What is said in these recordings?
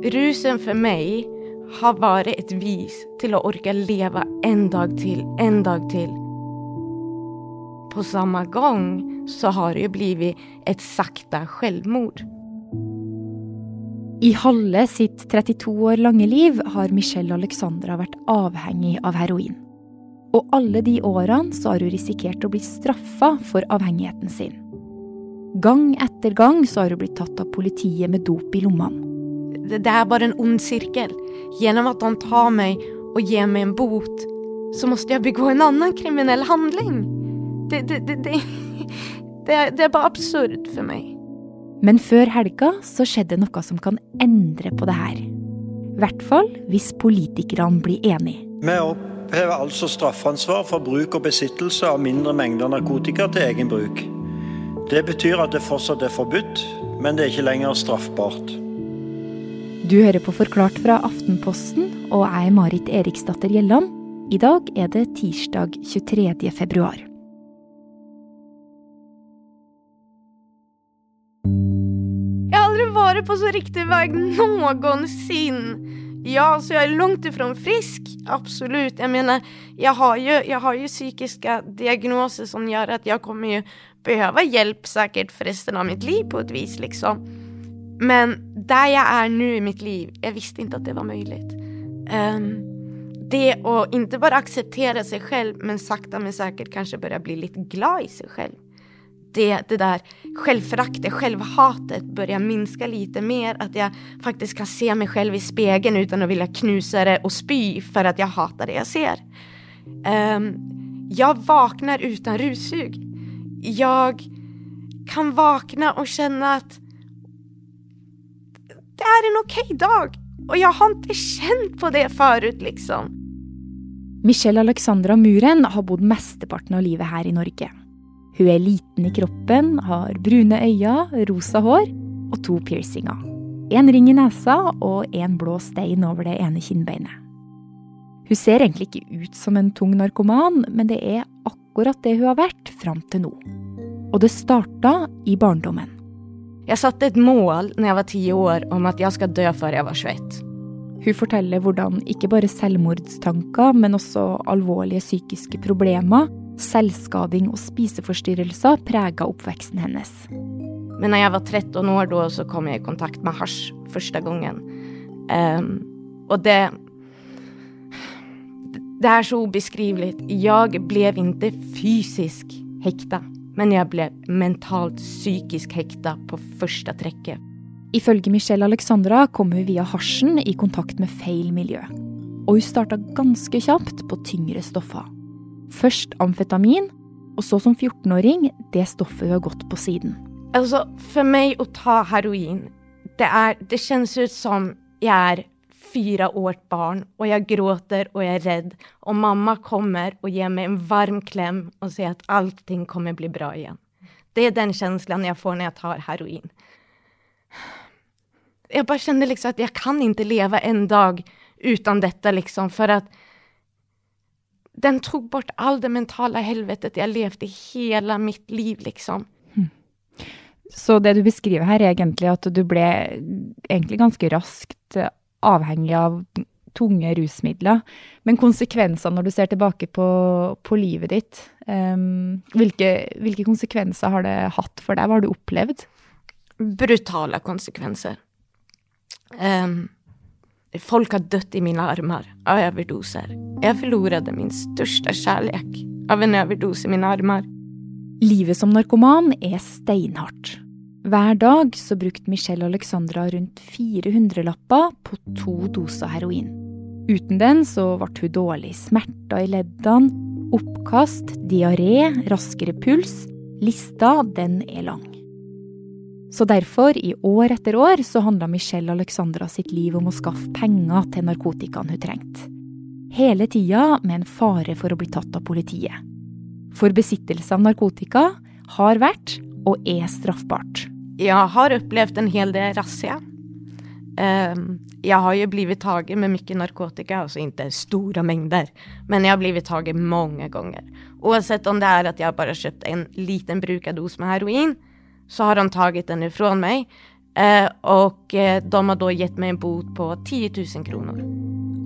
Rusen for meg har vært et vis til å orke leve en dag til, en dag til. På samme gang så har det jo blitt et sakte selvmord. I halve sitt 32 år lange liv har Michelle Alexandra vært avhengig av heroin. Og alle de årene så har hun risikert å bli straffa for avhengigheten sin. Gang etter gang så har hun blitt tatt av politiet med dop i lommene. Det, det er bare en ond sirkel. Gjennom at han tar meg og gir meg en bot, så måtte jeg begå en annen kriminell handling. Det, det, det, det, det, er, det er bare absurd for meg. Men før helga så skjedde noe som kan endre på det her. I hvert fall hvis politikerne blir enige. Vi opphever altså straffansvar for bruk og besittelse av mindre mengder narkotika til egen bruk. Det betyr at det fortsatt er forbudt, men det er ikke lenger straffbart. Du hører på Forklart fra Aftenposten, og jeg er Marit Eriksdatter Gjelland. I dag er det tirsdag 23. februar. Jeg har aldri vært på så riktig vei noensinne. Ja, så jeg er langt ifra frisk. Absolutt. Jeg mener, jeg har jo, jeg har jo psykiske diagnoser som gjør at jeg kommer jo behøve hjelp sikkert for resten av mitt liv, på et vis, liksom. Men der jeg er nå i mitt liv, jeg visste ikke at det var mulig. Um, det å ikke bare akseptere seg selv, men sakte, men sikkert kanskje begynne bli litt glad i seg selv det, det der selvforaktet, selvhatet, begynner å minske litt mer. At jeg faktisk kan se meg selv i speilet utan å ville knuse det og spy for at jeg hater det jeg ser. Um, jeg våkner uten russug. Jeg kan våkne og kjenne att det er en ok dag. og jeg har ikke kjent på det förut liksom. Michelle Alexandra Muren har bodd mesteparten av livet her i Norge. Hun er liten i kroppen, har brune øyne, rosa hår og to piercinger. En ring i nesa og en blå stein over det ene kinnbeinet. Hun ser egentlig ikke ut som en tung narkoman, men det er akkurat det hun har vært fram til nå. Og det starta i barndommen. Jeg satte et mål når jeg var ti år om at jeg skal dø før jeg var 21. Hun forteller hvordan ikke bare selvmordstanker, men også alvorlige psykiske problemer Selvskading og spiseforstyrrelser prega oppveksten hennes. Men når jeg var 13 år da, så kom jeg i kontakt med hasj første gangen. Um, og det Det er så ubeskrivelig. Jeg ble ikke fysisk hekta, men jeg ble mentalt psykisk hekta på første trekket. Ifølge Michelle Alexandra kom hun via hasjen i kontakt med feil miljø. Og hun starta ganske kjapt på tyngre stoffer. Først amfetamin, og så som 14-åring det stoffet hun har gått på siden. Altså, for meg å ta heroin, det, er, det kjennes ut som jeg er fire år barn, og jeg gråter og jeg er redd, og mamma kommer og gir meg en varm klem og sier at allting kommer bli bra igjen. Det er den følelsen jeg får når jeg tar heroin. Jeg bare kjenner liksom at jeg kan ikke leve en dag uten dette, liksom, for at den tok bort all det mentale helvetet jeg levde i hele mitt liv, liksom. Hmm. Så det du beskriver her, er egentlig at du ble egentlig ganske raskt avhengig av tunge rusmidler. Men konsekvenser når du ser tilbake på, på livet ditt, um, hvilke, hvilke, konsekvenser har det hatt for deg? Hva har du opplevd? Brutale konsekvenser. Um, Folk har dødd i mine armer av overdoser. Jeg forloret min største kjærlighet av en overdose i mine armer. Livet som narkoman er steinhardt. Hver dag så brukte Michelle Alexandra rundt 400-lapper på to doser heroin. Uten den så ble hun dårlig. Smerter i leddene, oppkast, diaré, raskere puls. Lista, den er lang. Så derfor, i år etter år, så handla Michelle Alexandra sitt liv om å skaffe penger til narkotikaen hun trengte. Hele tida med en fare for å bli tatt av politiet. For besittelse av narkotika har vært, og er, straffbart. Jeg har opplevd en hel del razzia. Ehm, jeg har jo blitt tatt med mye narkotika, altså ikke store mengder, men jeg har blitt tatt mange ganger. Uansett om det er at jeg bare har kjøpt en liten brukerdose med heroin, så har de tagit den ifrån meg. Eh, og eh, de har da gitt meg en bot på 10 000 kroner.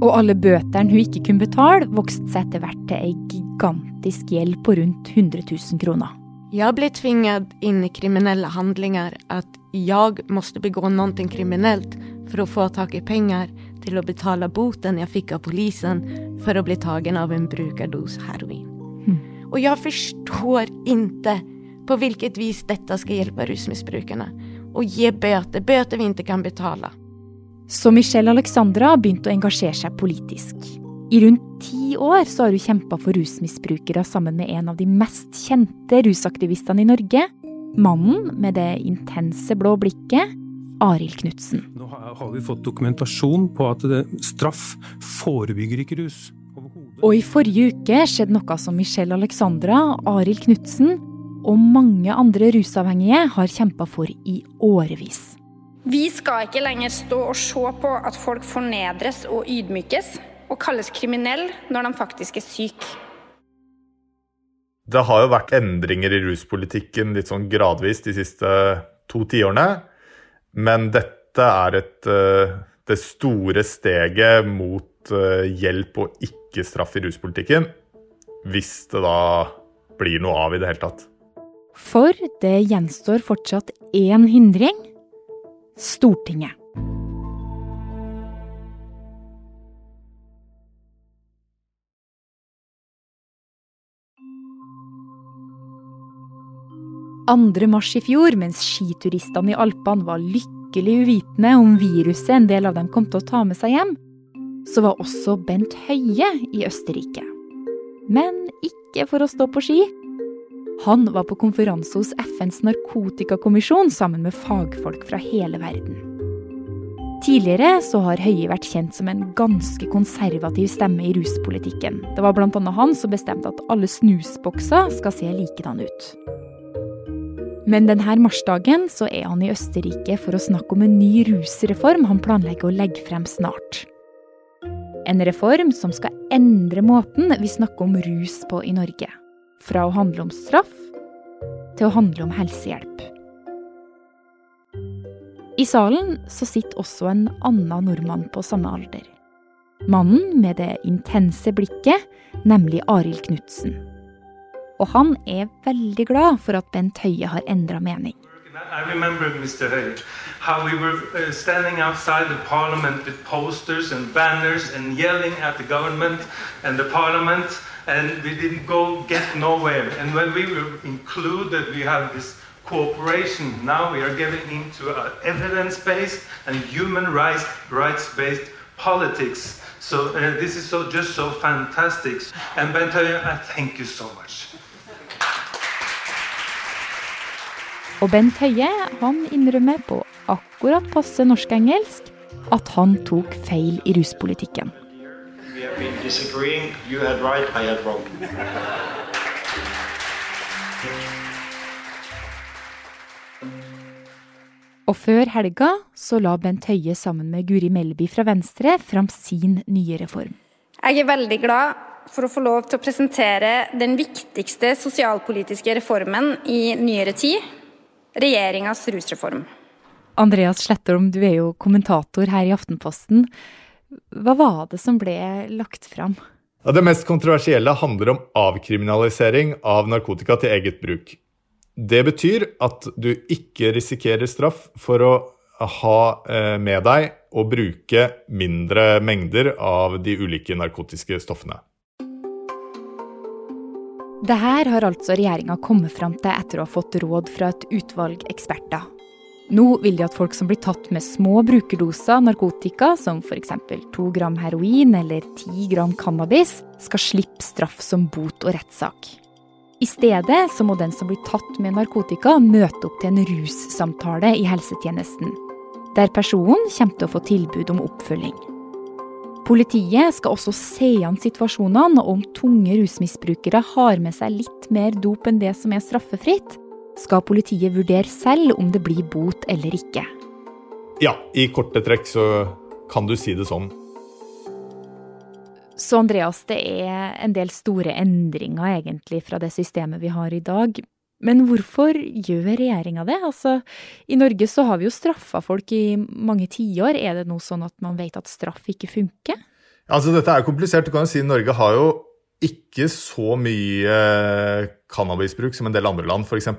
Og alle bøtene hun ikke kunne betale, vokste seg etter hvert til ei gigantisk gjeld på rundt 100 000 kroner. Jeg ble tvunget inn i kriminelle handlinger. At jeg måtte begå noe kriminelt for å få tak i penger til å betale boten jeg fikk av politiet for å bli tatt av en brukerdose heroin. Mm. Og jeg forstår ikke på hvilket vis dette skal hjelpe rusmisbrukerne. Å gi bøter, bøter vi ikke kan betale. Så Michelle Alexandra begynte å engasjere seg politisk. I rundt ti år så har hun kjempa for rusmisbrukere sammen med en av de mest kjente rusaktivistene i Norge. Mannen med det intense blå blikket, Arild Knutsen. Nå har vi fått dokumentasjon på at straff forebygger ikke rus. Og i forrige uke skjedde noe som Michelle Alexandra, Arild Knutsen og mange andre rusavhengige har kjempa for i årevis. Vi skal ikke lenger stå og se på at folk fornedres og ydmykes, og kalles kriminell når de faktisk er syke. Det har jo vært endringer i ruspolitikken litt sånn gradvis de siste to tiårene. Men dette er et, eh, det store steget mot eh, hjelp og ikke straff i ruspolitikken. Hvis det da blir noe av i det hele tatt. For det gjenstår fortsatt én hindring Stortinget. Andre mars i fjor, mens skituristene i Alpene var lykkelig uvitende om viruset en del av dem kom til å ta med seg hjem, så var også Bent Høie i Østerrike. Men ikke for å stå på ski. Han var på konferanse hos FNs narkotikakommisjon sammen med fagfolk fra hele verden. Tidligere så har Høie vært kjent som en ganske konservativ stemme i ruspolitikken. Det var bl.a. han som bestemte at alle snusbokser skal se likedan ut. Men denne marsdagen så er han i Østerrike for å snakke om en ny rusreform han planlegger å legge frem snart. En reform som skal endre måten vi snakker om rus på i Norge fra å handle om straff til å handle om helsehjelp. I salen så sitter også en annen nordmann på samme alder. Mannen med det intense blikket, nemlig Arild Knutsen. Og han er veldig glad for at Bent Høie har endra mening. I remember, Mr. Høie, how we were uh, standing outside the parliament with posters and banners and yelling at the government and the parliament and we didn't go get nowhere. And when we were included, we have this cooperation. Now we are getting into evidence-based and human rights rights-based politics. So uh, this is so just so fantastic. And Bent I thank you so much. Og Bent Høie han innrømmer på akkurat passe norsk-engelsk at han tok feil i ruspolitikken right. Og før helga så la Bent Høie sammen med Guri Melby fra Venstre fram sin nye reform. Jeg er veldig glad for å få lov til å presentere den viktigste sosialpolitiske reformen i nyere tid, regjeringas rusreform. Andreas Slettorm, du er jo kommentator her i Aftenposten. Hva var det som ble lagt fram? Ja, det mest kontroversielle handler om avkriminalisering av narkotika til eget bruk. Det betyr at du ikke risikerer straff for å ha eh, med deg og bruke mindre mengder av de ulike narkotiske stoffene. Det her har altså regjeringa kommet fram til etter å ha fått råd fra et utvalg eksperter. Nå vil de at folk som blir tatt med små brukerdoser narkotika, som f.eks. to gram heroin eller ti gram cannabis, skal slippe straff som bot og rettssak. I stedet så må den som blir tatt med narkotika, møte opp til en russamtale i helsetjenesten, der personen kommer til å få tilbud om oppfølging. Politiet skal også se an situasjonene og om tunge rusmisbrukere har med seg litt mer dop enn det som er straffefritt, skal politiet vurdere selv om det blir bot eller ikke. Ja, i korte trekk så kan du si det sånn. Så Andreas, det er en del store endringer egentlig fra det systemet vi har i dag. Men hvorfor gjør regjeringa det? Altså, I Norge så har vi jo straffa folk i mange tiår. Er det noe sånn at man vet at straff ikke funker? Altså, Dette er komplisert. Du kan jo si Norge har jo ikke så mye cannabisbruk som en del andre land, f.eks.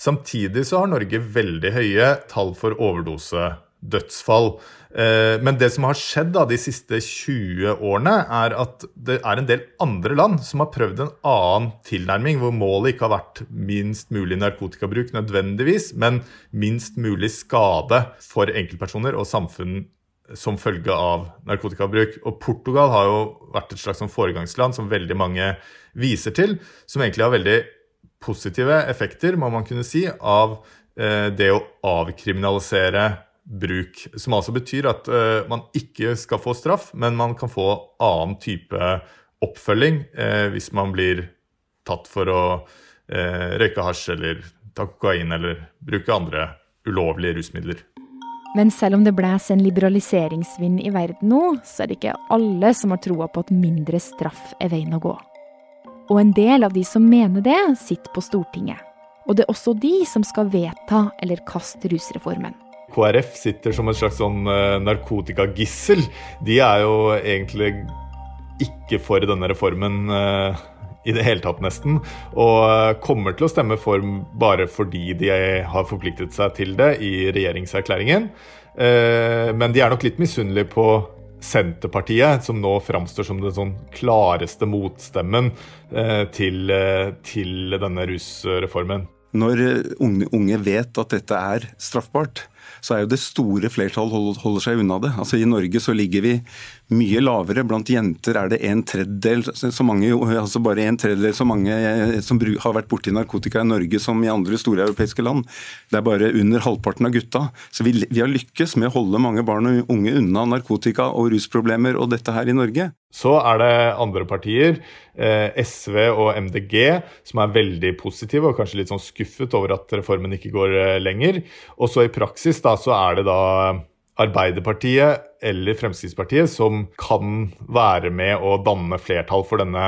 Samtidig så har Norge veldig høye tall for overdosedødsfall. Eh, men det som har skjedd da de siste 20 årene, er at det er en del andre land som har prøvd en annen tilnærming, hvor målet ikke har vært minst mulig narkotikabruk nødvendigvis, men minst mulig skade for enkeltpersoner og samfunn som følge av narkotikabruk. Og Portugal har jo vært et slags sånn foregangsland som veldig mange viser til, som egentlig har veldig positive effekter, må man kunne si, av eh, det å avkriminalisere bruk. Som altså betyr at uh, man ikke skal få straff, men man kan få annen type oppfølging uh, hvis man blir tatt for å uh, røyke hasj eller ta kokain eller bruke andre ulovlige rusmidler. Men selv om det blåser en liberaliseringsvind i verden nå, så er det ikke alle som har troa på at mindre straff er veien å gå. Og en del av de som mener det, sitter på Stortinget. Og det er også de som skal vedta eller kaste rusreformen. KrF sitter som et slags sånn eh, narkotikagissel. De er jo egentlig ikke for denne reformen eh, i det hele tatt, nesten. Og eh, kommer til å stemme for bare fordi de har forpliktet seg til det i regjeringserklæringen. Men de er nok litt misunnelige på Senterpartiet, som nå framstår som den sånn klareste motstemmen til, til denne rusreformen. Når unge vet at dette er straffbart, så er jo det store flertall holder seg unna det. Altså I Norge så ligger vi mye lavere. Blant jenter er det en tredjedel så mange, altså bare en tredjedel så mange eh, som har vært borti narkotika i Norge som i andre store europeiske land. Det er bare under halvparten av gutta. Så vi, vi har lykkes med å holde mange barn og unge unna narkotika og rusproblemer og dette her i Norge. Så er det andre partier, eh, SV og MDG, som er veldig positive og kanskje litt sånn skuffet over at reformen ikke går eh, lenger. Og så i praksis da, så er det da Arbeiderpartiet eller Fremskrittspartiet som kan være med å danne flertall for denne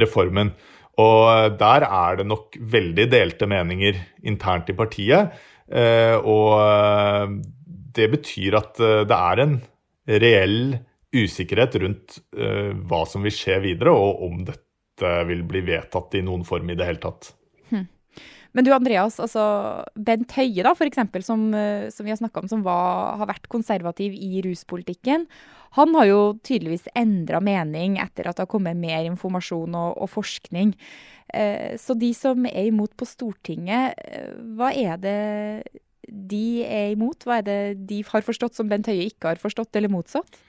reformen. Og der er det nok veldig delte meninger internt i partiet. Eh, og det betyr at det er en reell usikkerhet rundt hva som vil skje videre, og om dette vil bli vedtatt i noen form i det hele tatt. Men du Andreas, altså Bent Høie da, for eksempel, som, eh, som vi har snakka om, som var, har vært konservativ i ruspolitikken. Han har jo tydeligvis endra mening etter at det har kommet mer informasjon og, og forskning. Eh, så de som er imot på Stortinget, eh, hva er det de er imot? Hva er det de har forstått som Bent Høie ikke har forstått, eller motsatt?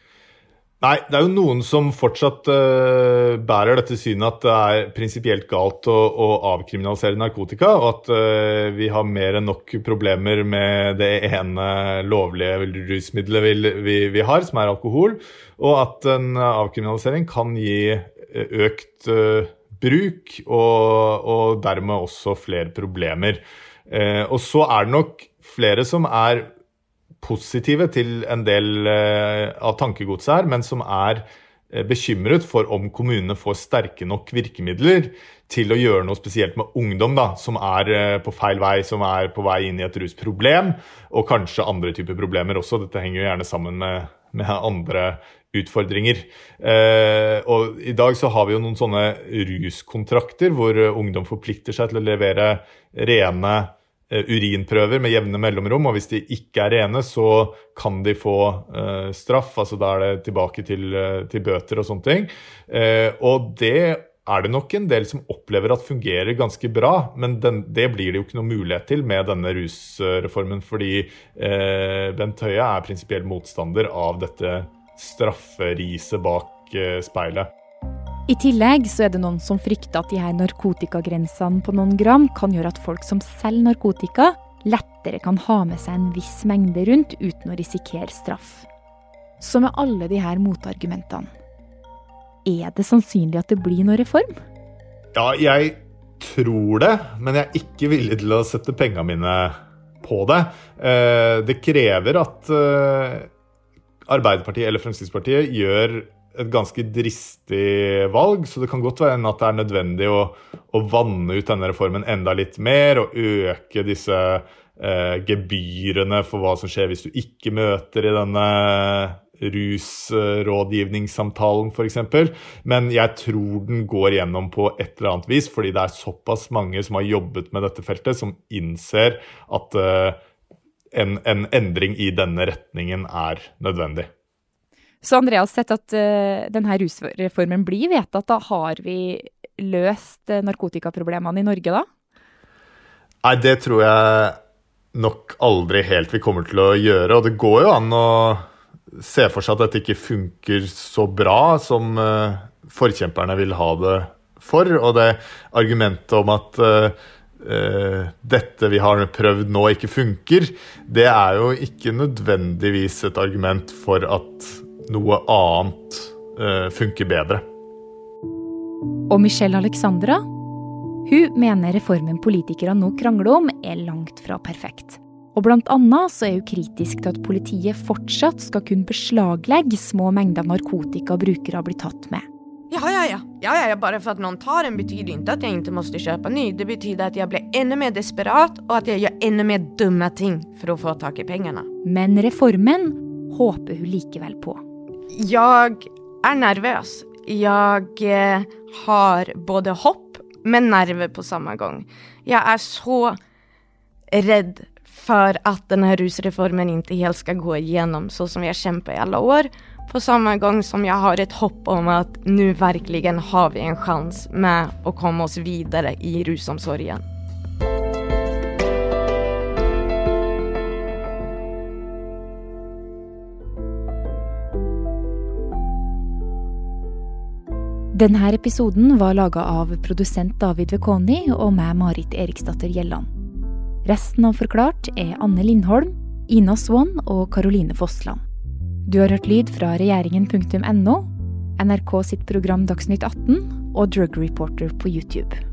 Nei, det er jo noen som fortsatt uh, bærer dette synet at det er prinsipielt galt å, å, avkriminalisere narkotika, og at uh, vi har mer enn nok problemer med det ene lovlige rusmiddelet vi, vi, vi, har, som er alkohol, og at en avkriminalisering kan gi økt uh, bruk og, og, dermed også flere problemer. og så er det nok flere som er positive til en del eh, av tankegodset her, men som er eh, bekymret for om kommunene får sterke nok virkemidler til å gjøre noe spesielt med ungdom da, som er eh, på feil vei, som er på vei inn i et rusproblem, og kanskje andre typer problemer også. Dette henger jo gjerne sammen med, med andre utfordringer. Eh, og I dag så har vi jo noen sånne ruskontrakter hvor ungdom forplikter seg til å levere rene urinprøver med jevne mellomrom, og hvis de ikke er rene, så kan de få eh, straff. altså Da er det tilbake til, uh, til bøter og sånne ting. Eh, og det er det nok en del som opplever at fungerer ganske bra, men den, det blir det jo ikke noe mulighet til med denne rusreformen, fordi Bent Høie er prinsipiell motstander av dette strafferiset bak speilet. I tillegg så er det noen som frykter at de her narkotikagrensene på noen gram kan gjøre at folk som selger narkotika, lettere kan ha med seg en viss mengde rundt uten å risikere straff. Så med alle de her motargumentene, er det sannsynlig at det blir noen reform? Ja, jeg tror det, men jeg er ikke villig til å sette pengene mine på det. Eh, det krever at eh, Arbeiderpartiet eller Fremskrittspartiet gjør et ganske dristig valg, så det kan godt være at det er nødvendig å, å vanne ut denne reformen enda litt mer og øke disse eh, gebyrene for hva som skjer hvis du ikke møter i denne rusrådgivningssamtalen f.eks. Men jeg tror den går gjennom på et eller annet vis, fordi det er såpass mange som har jobbet med dette feltet, som innser at eh, en, en, endring i denne retningen er nødvendig. Så Andreas, sett at uh, denne rusreformen blir vedtatt, da har vi løst uh, narkotikaproblemene i Norge da? Nei, det tror jeg nok aldri helt vi kommer til å gjøre. Og det går jo an å se for seg at dette ikke funker så bra som uh, forkjemperne vil ha det for. Og det argumentet om at uh, uh, dette vi har prøvd nå, ikke funker, det er jo ikke nødvendigvis et argument for at noe annet funker bedre. Og Michelle Alexandra? Hun mener reformen politikere nå krangler om, er langt fra perfekt. Og blant annet så er hun kritisk til at politiet fortsatt skal kunne beslaglegge små mengder narkotika brukere blir tatt med. Ja, ja, ja. ja, ja. Bare for at noen tar en, betyr ikke at jeg ikke må kjøpe ny. Det betyr at jeg blir enda mer desperat, og at jeg gjør enda mer dumme ting for å få tak i pengene. Men reformen håper hun likevel på. Jeg er nervøs. Jeg eh, har både hopp, men nerver på samme gang. Jeg er så redd for at denne rusreformen ikke helt skal gå igjennom så som har kjempet i alle år. På samme gang som jeg har et håp om at nå virkelig har vi en sjanse med å komme oss videre i rusomsorgen. Denne episoden var laga av produsent David Vekoni og meg, Marit Eriksdatter Gjelland. Resten av Forklart er Anne Lindholm, Ina Swann og Karoline Fossland. Du har hørt lyd fra regjeringen.no, NRK sitt program Dagsnytt 18 og Drug Reporter på YouTube.